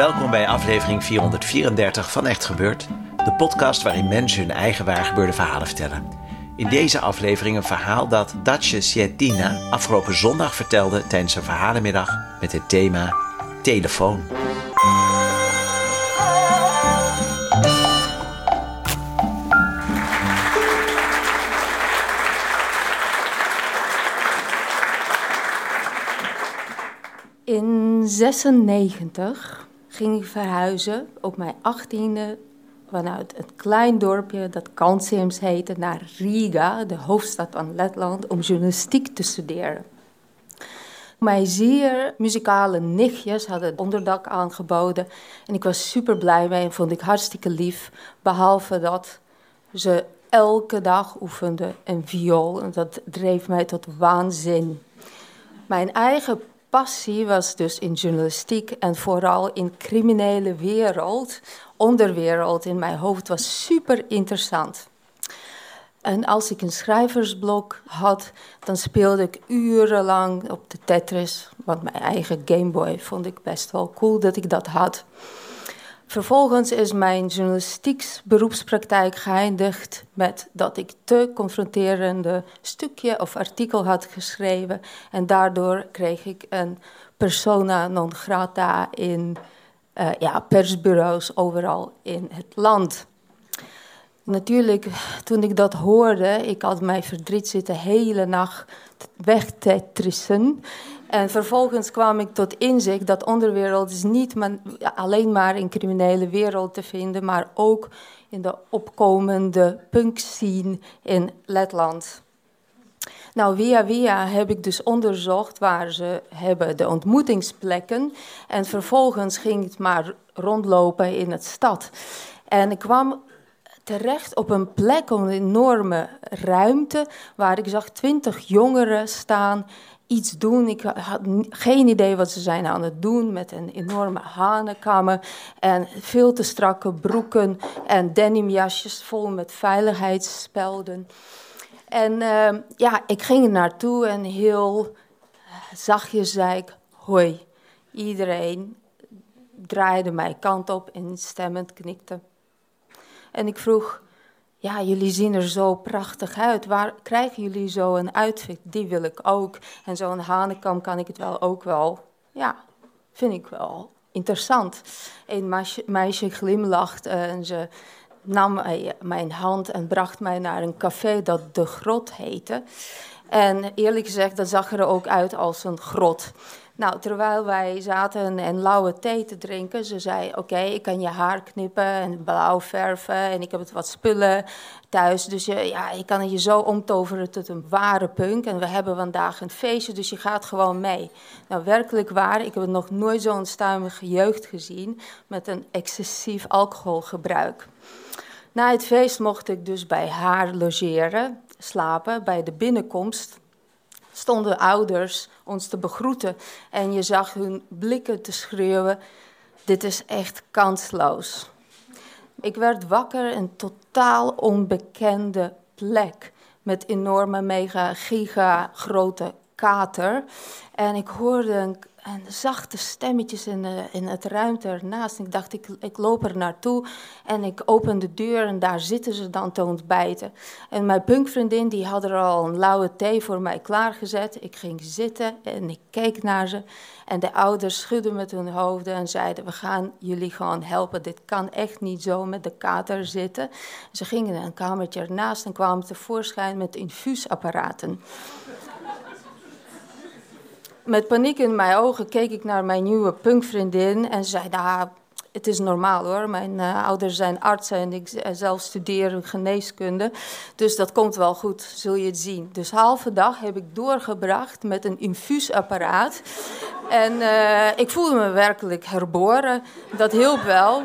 Welkom bij aflevering 434 van Echt Gebeurd, de podcast waarin mensen hun eigen waargebeurde verhalen vertellen. In deze aflevering een verhaal dat Dace Sietina afgelopen zondag vertelde tijdens een verhalenmiddag met het thema telefoon. In 96 ging ik verhuizen op mijn achttiende vanuit het klein dorpje dat Kansims heette naar Riga, de hoofdstad van Letland, om journalistiek te studeren. Mijn zeer muzikale nichtjes hadden onderdak aangeboden en ik was super blij mee en vond ik hartstikke lief. Behalve dat ze elke dag oefenden een viool en dat dreef mij tot waanzin. Mijn eigen passie was dus in journalistiek en vooral in criminele wereld, onderwereld in mijn hoofd was super interessant. En als ik een schrijversblok had, dan speelde ik urenlang op de Tetris. Want mijn eigen Gameboy vond ik best wel cool dat ik dat had. Vervolgens is mijn journalistiek beroepspraktijk geëindigd met dat ik te confronterende stukje of artikel had geschreven. En daardoor kreeg ik een persona non grata in uh, ja, persbureaus overal in het land. Natuurlijk, toen ik dat hoorde, ik had mijn verdriet zitten hele nacht wegtetrissen. En vervolgens kwam ik tot inzicht dat onderwereld is niet alleen maar in criminele wereld te vinden, maar ook in de opkomende punkscene in Letland. Nou, via via heb ik dus onderzocht waar ze hebben de ontmoetingsplekken. En vervolgens ging het maar rondlopen in het stad. En ik kwam terecht op een plek, een enorme ruimte, waar ik zag twintig jongeren staan, iets doen. Ik had geen idee wat ze zijn aan het doen, met een enorme hanenkammen en veel te strakke broeken en denimjasjes vol met veiligheidsspelden. En uh, ja, ik ging er naartoe en heel zachtjes zei ik, hoi. Iedereen draaide mijn kant op en stemmend knikte. En ik vroeg, ja, jullie zien er zo prachtig uit. Waar krijgen jullie zo een outfit? Die wil ik ook. En zo'n hanekam kan ik het wel ook wel. Ja, vind ik wel interessant. Een meisje, meisje glimlacht en ze nam mijn hand en bracht mij naar een café dat De Grot heette. En eerlijk gezegd, dat zag er ook uit als een grot. Nou, terwijl wij zaten en lauwe thee te drinken, ze zei: Oké, ik kan je haar knippen en blauw verven. En ik heb het wat spullen thuis. Dus je, ja, ik kan het je zo omtoveren tot een ware punk. En we hebben vandaag een feestje, dus je gaat gewoon mee. Nou, werkelijk waar, ik heb nog nooit zo'n stuimige jeugd gezien met een excessief alcoholgebruik. Na het feest mocht ik dus bij haar logeren, slapen. Bij de binnenkomst stonden ouders ons te begroeten en je zag hun blikken te schreeuwen: dit is echt kansloos. Ik werd wakker in een totaal onbekende plek met enorme, mega, giga grote kater. En ik hoorde een en zachte stemmetjes in, de, in het ruimte ernaast. Ik dacht, ik, ik loop er naartoe en ik open de deur en daar zitten ze dan te ontbijten. En mijn punkvriendin die had er al een lauwe thee voor mij klaargezet. Ik ging zitten en ik keek naar ze. En de ouders schudden met hun hoofden en zeiden, we gaan jullie gewoon helpen. Dit kan echt niet zo met de kater zitten. Ze gingen een kamertje ernaast en kwamen tevoorschijn met infuusapparaten met paniek in mijn ogen keek ik naar mijn nieuwe punkvriendin en zei: Nou, het is normaal hoor. Mijn eh, ouders zijn artsen en ik zelf studeer geneeskunde. Dus dat komt wel goed, zul je het zien. Dus halve dag heb ik doorgebracht met een infuusapparaat. En ik voelde me werkelijk herboren. Dat hielp wel.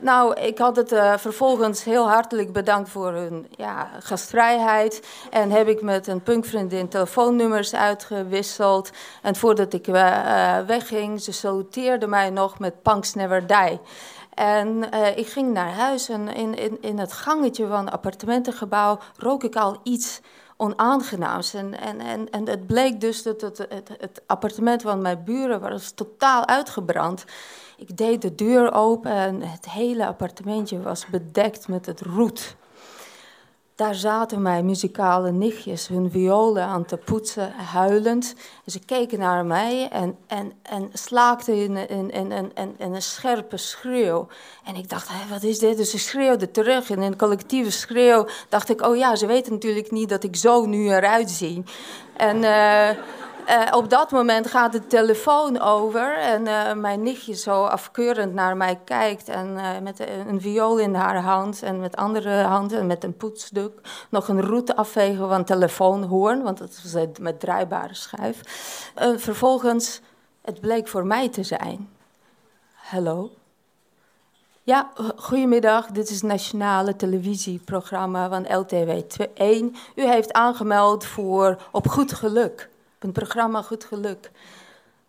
Nou, ik had het uh, vervolgens heel hartelijk bedankt voor hun ja, gastvrijheid. En heb ik met een punkvriendin telefoonnummers uitgewisseld. En voordat ik uh, wegging, ze saluteerde mij nog met Punks Never Die. En ik ging naar huis en in, in, in het gangetje van het appartementengebouw rook ik al iets onaangenaams. En, en, en, en het bleek dus dat het, het, het appartement van mijn buren was totaal uitgebrand. Ik deed de deur open en het hele appartementje was bedekt met het roet. Daar zaten mijn muzikale nichtjes hun violen aan te poetsen, huilend. En ze keken naar mij en, en, en slaakten in, in, in, in, in een scherpe schreeuw. En ik dacht, hé, wat is dit? Dus ze schreeuwden terug. En in een collectieve schreeuw dacht ik, oh ja, ze weten natuurlijk niet dat ik zo nu eruit zie. En... Uh, uh, op dat moment gaat de telefoon over en uh, mijn nichtje zo afkeurend naar mij kijkt en uh, met een viool in haar hand en met andere handen en met een poetsdoek nog een route afvegen van telefoonhoorn, want dat was met draaibare schijf. vervolgens, het bleek voor mij te zijn. Hallo? Ja, goedemiddag. Dit is het nationale televisieprogramma van LTW 1. U heeft aangemeld voor Op Goed Geluk een programma Goed Geluk.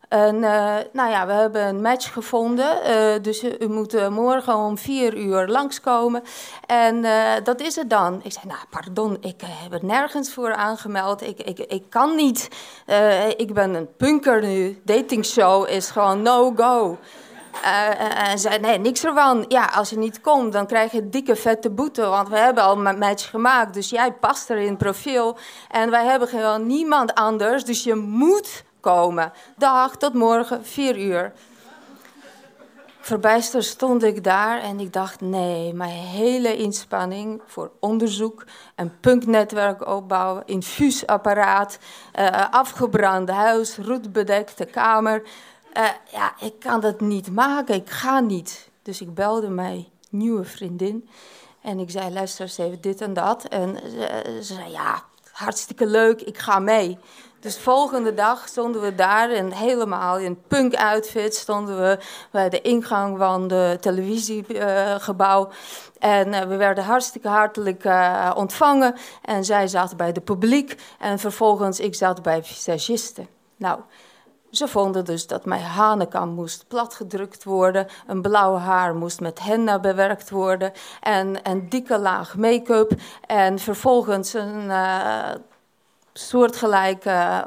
En uh, nou ja, we hebben een match gevonden. Uh, dus u, moet uh, morgen om vier uur langskomen. En dat is het dan. Ik zei, nou, pardon, ik heb er nergens voor aangemeld. Ik, ik, ik kan niet. ik ben een punker nu. Datingshow is gewoon no-go. En zei, nee, niks ervan. Ja, als je niet komt, dan krijg je dikke vette boete. Want we hebben al een match gemaakt, dus jij past er in het profiel. En wij hebben gewoon niemand anders, dus je moet komen. Dag, tot morgen, vier uur. Verbijsterd stond ik daar en ik dacht, nee, mijn hele inspanning voor onderzoek, een punknetwerk opbouwen, infuusapparaat, uh, afgebrand huis, roetbedekte kamer uh, ja, ik kan dat niet maken, ik ga niet. Dus ik belde mijn nieuwe vriendin en ik zei, luister eens even dit en dat. En ze, ze zei, ja, hartstikke leuk, ik ga mee. Dus de volgende dag stonden we daar en helemaal in punk-outfit stonden we bij de ingang van het televisiegebouw. En uh, we werden hartstikke hartelijk uh, ontvangen. En zij zat bij de publiek en vervolgens ik zat bij visagisten. Nou, ze vonden dus dat mijn hanekam moest platgedrukt worden, een blauw haar moest met henna bewerkt worden en een dikke laag make-up en vervolgens een uh, soortgelijke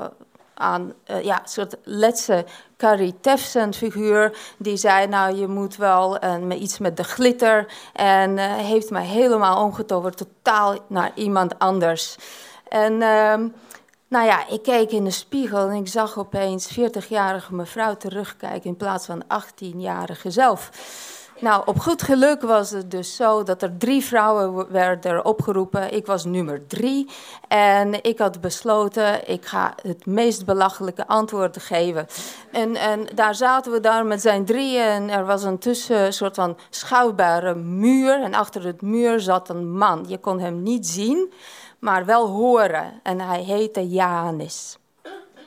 aan, uh, ja, soort letse Carrie Tefsen figuur. Die zei, nou je moet wel uh, iets met de glitter. En heeft mij helemaal omgetoverd, totaal naar iemand anders. En ehm, nou ja, ik keek in de spiegel en ik zag opeens 40-jarige mevrouw terugkijken in plaats van 18-jarige zelf. Nou, op goed geluk was het dus zo dat er drie vrouwen werden opgeroepen. Ik was nummer drie. En ik had besloten, ik ga het meest belachelijke antwoord geven. En, en daar zaten we daar met zijn drieën. En er was een tussen soort van schouwbare muur. En achter het muur zat een man. Je kon hem niet zien maar wel horen. En hij heette Janus.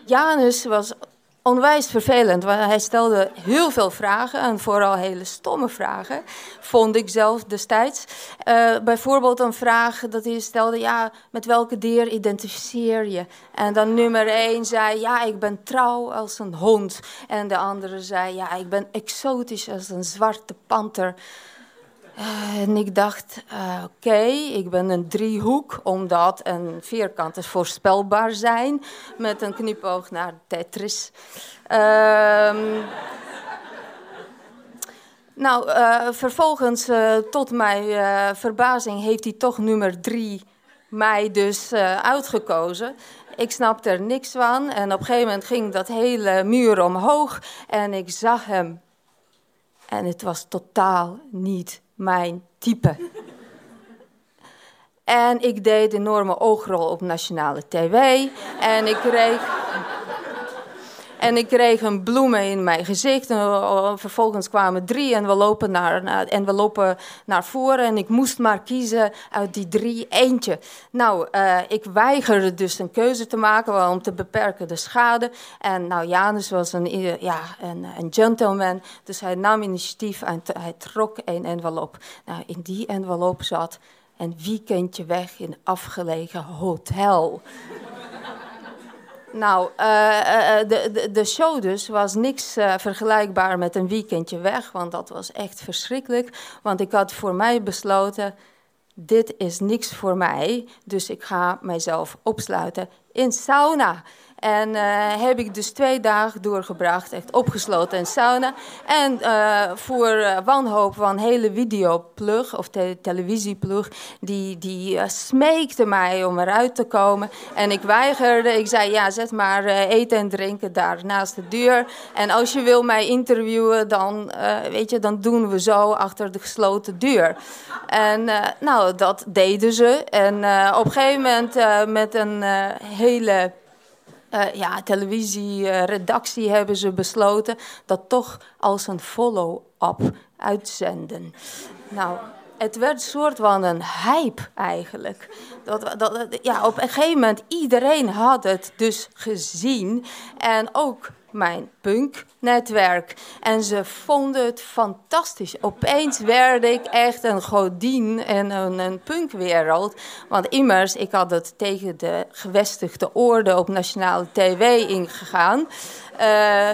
Janus was onwijs vervelend, want hij stelde heel veel vragen en vooral hele stomme vragen, vond ik zelf destijds. Uh, bijvoorbeeld een vraag dat hij stelde, ja, met welke dier identificeer je? En dan nummer één zei, ja, ik ben trouw als een hond. En de andere zei, ja, ik ben exotisch als een zwarte panter. Uh, en ik dacht, uh, oké, ik ben een driehoek, omdat een vierkant is voorspelbaar zijn, met een knipoog naar Tetris. Uh, nou, uh, vervolgens, tot mijn verbazing, heeft hij toch nummer drie mij dus uitgekozen. Ik snapte er niks van en op een gegeven moment ging dat hele muur omhoog en ik zag hem. En het was totaal niet mijn type. En ik deed enorme oogrol op nationale tv. En ik kreeg. En ik kreeg een bloemen in mijn gezicht. En vervolgens kwamen drie enveloppen naar, naar, enveloppen naar voren. En ik moest maar kiezen uit die drie eentje. Nou, uh, ik weigerde dus een keuze te maken om te beperken de schade. En nou, Janus was een, ja, een, een gentleman. Dus hij nam initiatief en hij trok een envelop. Nou, in die envelop zat een weekendje weg in een afgelegen hotel. Nou, uh, de, de, de, show dus was niks vergelijkbaar met een weekendje weg, want dat was echt verschrikkelijk. Want ik had voor mij besloten, dit is niks voor mij, dus ik ga mijzelf opsluiten in sauna. En uh, heb ik dus twee dagen doorgebracht, echt opgesloten in sauna. En uh, voor uh, wanhoop van hele videoplug of te televisieplug, die, die smeekte mij om eruit te komen. En ik weigerde. Ik zei, ja, zet maar eten en drinken daar naast de deur. En als je wil mij interviewen, dan, weet je, dan doen we zo achter de gesloten deur. En nou, dat deden ze. En op een gegeven moment met een hele uh, ja, televisieredactie hebben ze besloten dat toch als een follow-up uitzenden. Nou, het werd een soort van een hype eigenlijk. Dat, ja, op een gegeven moment, iedereen had het dus gezien. En ook mijn punknetwerk. En ze vonden het fantastisch. Opeens werd ik echt een godin in een, een punkwereld. Want immers, ik had het tegen de gevestigde orde op nationale tv ingegaan. Uh,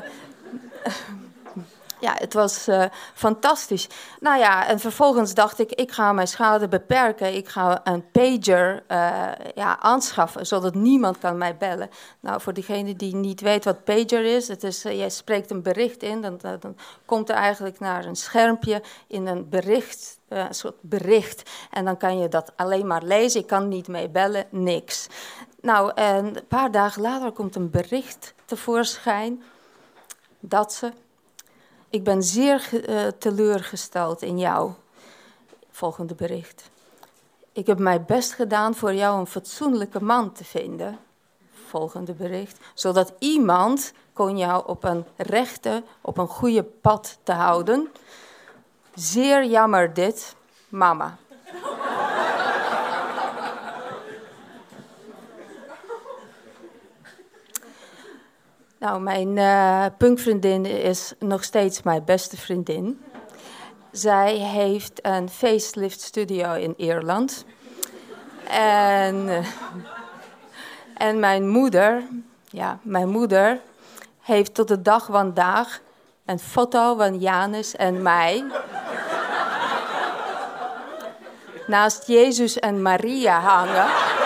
ja, het was uh, fantastisch. Nou ja, en vervolgens dacht ik, ik ga mijn schade beperken. Ik ga een pager uh, ja, aanschaffen, zodat niemand kan mij bellen. Nou, voor diegene die niet weet wat pager is, het is uh, je spreekt een bericht in, dan, dan komt er eigenlijk naar een schermpje in een bericht, een soort bericht. En dan kan je dat alleen maar lezen, ik kan niet mee bellen, niks. Nou, en een paar dagen later komt een bericht tevoorschijn dat ze ik ben zeer uh, teleurgesteld in jou. Volgende bericht. Ik heb mijn best gedaan voor jou een fatsoenlijke man te vinden. Volgende bericht. Zodat iemand kon jou op een rechte, op een goede pad te houden. Zeer jammer dit, mama. Nou, mijn uh, punkvriendin is nog steeds mijn beste vriendin. Zij heeft een facelift studio in Ierland. En, uh, en mijn moeder, ja, mijn moeder heeft tot de dag vandaag een foto van Janus en mij. naast Jezus en Maria hangen.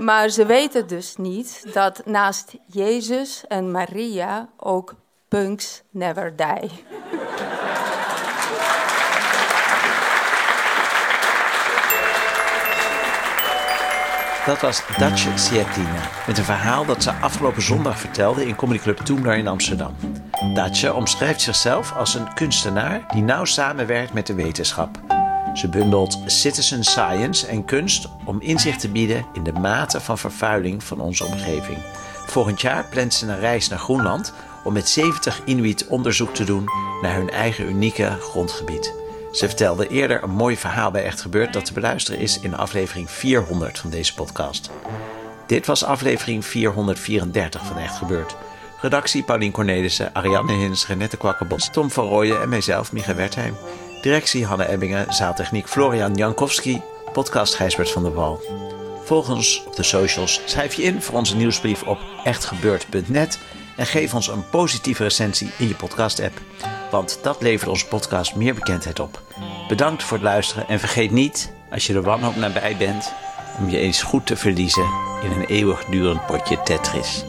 Maar ze weten dus niet dat naast Jezus en Maria ook punks never die. Dat was Dacia Sietina met een verhaal dat ze afgelopen zondag vertelde in Comedy Club Toemler in Amsterdam. Dacia omschrijft zichzelf als een kunstenaar die nauw samenwerkt met de wetenschap. Ze bundelt citizen science en kunst om inzicht te bieden in de mate van vervuiling van onze omgeving. Volgend jaar plant ze een reis naar Groenland om met 70 Inuit onderzoek te doen naar hun eigen unieke grondgebied. Ze vertelde eerder een mooi verhaal bij Echt Gebeurd dat te beluisteren is in aflevering 400 van deze podcast. Dit was aflevering 434 van Echt Gebeurd. Redactie Paulien Cornelissen, Ariane Hins, Renette Kwakkerbos, Tom van Rooyen en mijzelf, Micha Wertheim. Directie Hanne Ebbingen, zaaltechniek Florian Jankowski, podcast Gijsbert van der Wal. Volg ons op de socials, schrijf je in voor onze nieuwsbrief op echtgebeurd.net en geef ons een positieve recensie in je podcast-app. Want dat levert onze podcast meer bekendheid op. Bedankt voor het luisteren en vergeet niet, als je er wanhoop nabij bent, om je eens goed te verliezen in een eeuwigdurend potje Tetris.